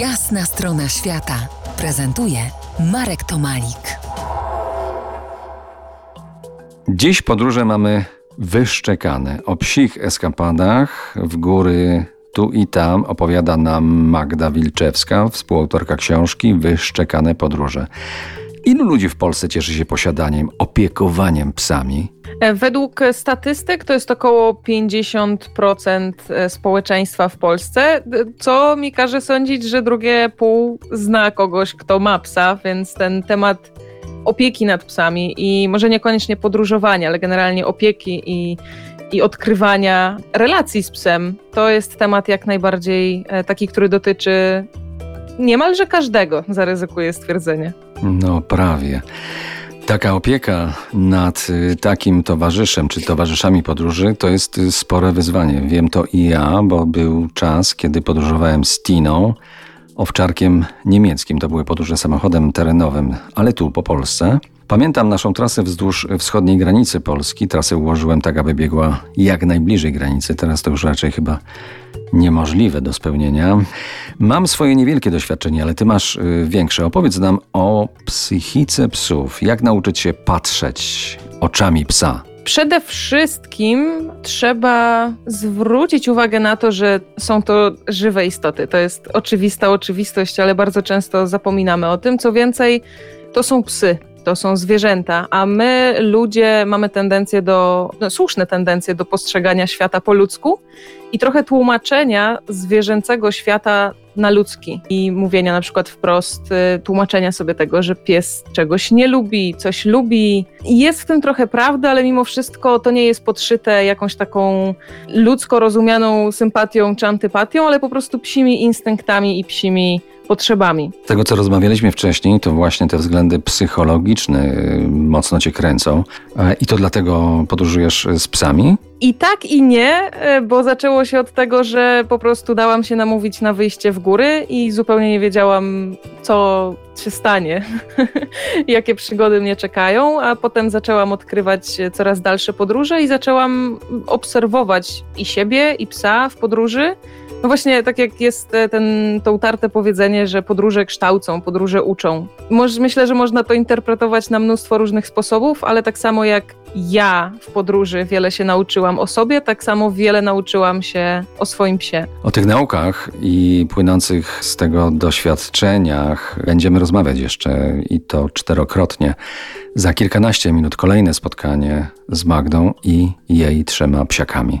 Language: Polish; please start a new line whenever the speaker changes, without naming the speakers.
Jasna strona świata prezentuje Marek Tomalik.
Dziś podróże mamy wyszczekane. O psich eskapadach w góry tu i tam opowiada nam Magda Wilczewska, współautorka książki Wyszczekane podróże. Ilu ludzi w Polsce cieszy się posiadaniem, opiekowaniem psami?
E, według statystyk to jest około 50% e, społeczeństwa w Polsce, co mi każe sądzić, że drugie pół zna kogoś, kto ma psa, więc ten temat opieki nad psami i może niekoniecznie podróżowania, ale generalnie opieki i, i odkrywania relacji z psem, to jest temat jak najbardziej e, taki, który dotyczy niemalże każdego, zaryzykuję stwierdzenie.
No, prawie. Taka opieka nad y, takim towarzyszem czy towarzyszami podróży to jest y, spore wyzwanie. Wiem to i ja, bo był czas, kiedy podróżowałem z Tiną, owczarkiem niemieckim. To były podróże samochodem terenowym, ale tu po Polsce. Pamiętam naszą trasę wzdłuż wschodniej granicy Polski. Trasę ułożyłem tak, aby biegła jak najbliżej granicy. Teraz to już raczej chyba niemożliwe do spełnienia. Mam swoje niewielkie doświadczenie, ale ty masz y, większe. Opowiedz nam o psychice psów. Jak nauczyć się patrzeć oczami psa?
Przede wszystkim trzeba zwrócić uwagę na to, że są to żywe istoty. To jest oczywista oczywistość, ale bardzo często zapominamy o tym. Co więcej, to są psy to są zwierzęta, a my, ludzie, mamy tendencję do, no, słuszne tendencje do postrzegania świata po ludzku i trochę tłumaczenia zwierzęcego świata na ludzki i mówienia na przykład wprost, y, tłumaczenia sobie tego, że pies czegoś nie lubi, coś lubi. Jest w tym trochę prawdy, ale mimo wszystko to nie jest podszyte jakąś taką ludzko rozumianą sympatią czy antypatią, ale po prostu psimi instynktami i psimi potrzebami.
Z tego, co rozmawialiśmy wcześniej, to właśnie te względy psychologiczne y, mocno cię kręcą. E, I to dlatego podróżujesz z psami?
I tak i nie, e, bo zaczęło się od tego, że po prostu dałam się namówić na wyjście w góry i zupełnie nie wiedziałam, co się stanie, jakie przygody mnie czekają, a potem zaczęłam odkrywać coraz dalsze podróże i zaczęłam obserwować i siebie, i psa w podróży. No właśnie, tak jak jest e, ten, to utarte powiedzenie, że podróże kształcą, podróże uczą. myślę, że można to interpretować na mnóstwo różnych sposobów, ale tak samo jak ja w podróży wiele się nauczyłam o sobie, tak samo wiele nauczyłam się o swoim psie.
O tych naukach i płynących z tego doświadczeniach będziemy rozmawiać jeszcze i to czterokrotnie. Za kilkanaście minut kolejne spotkanie z Magdą i jej trzema psiakami.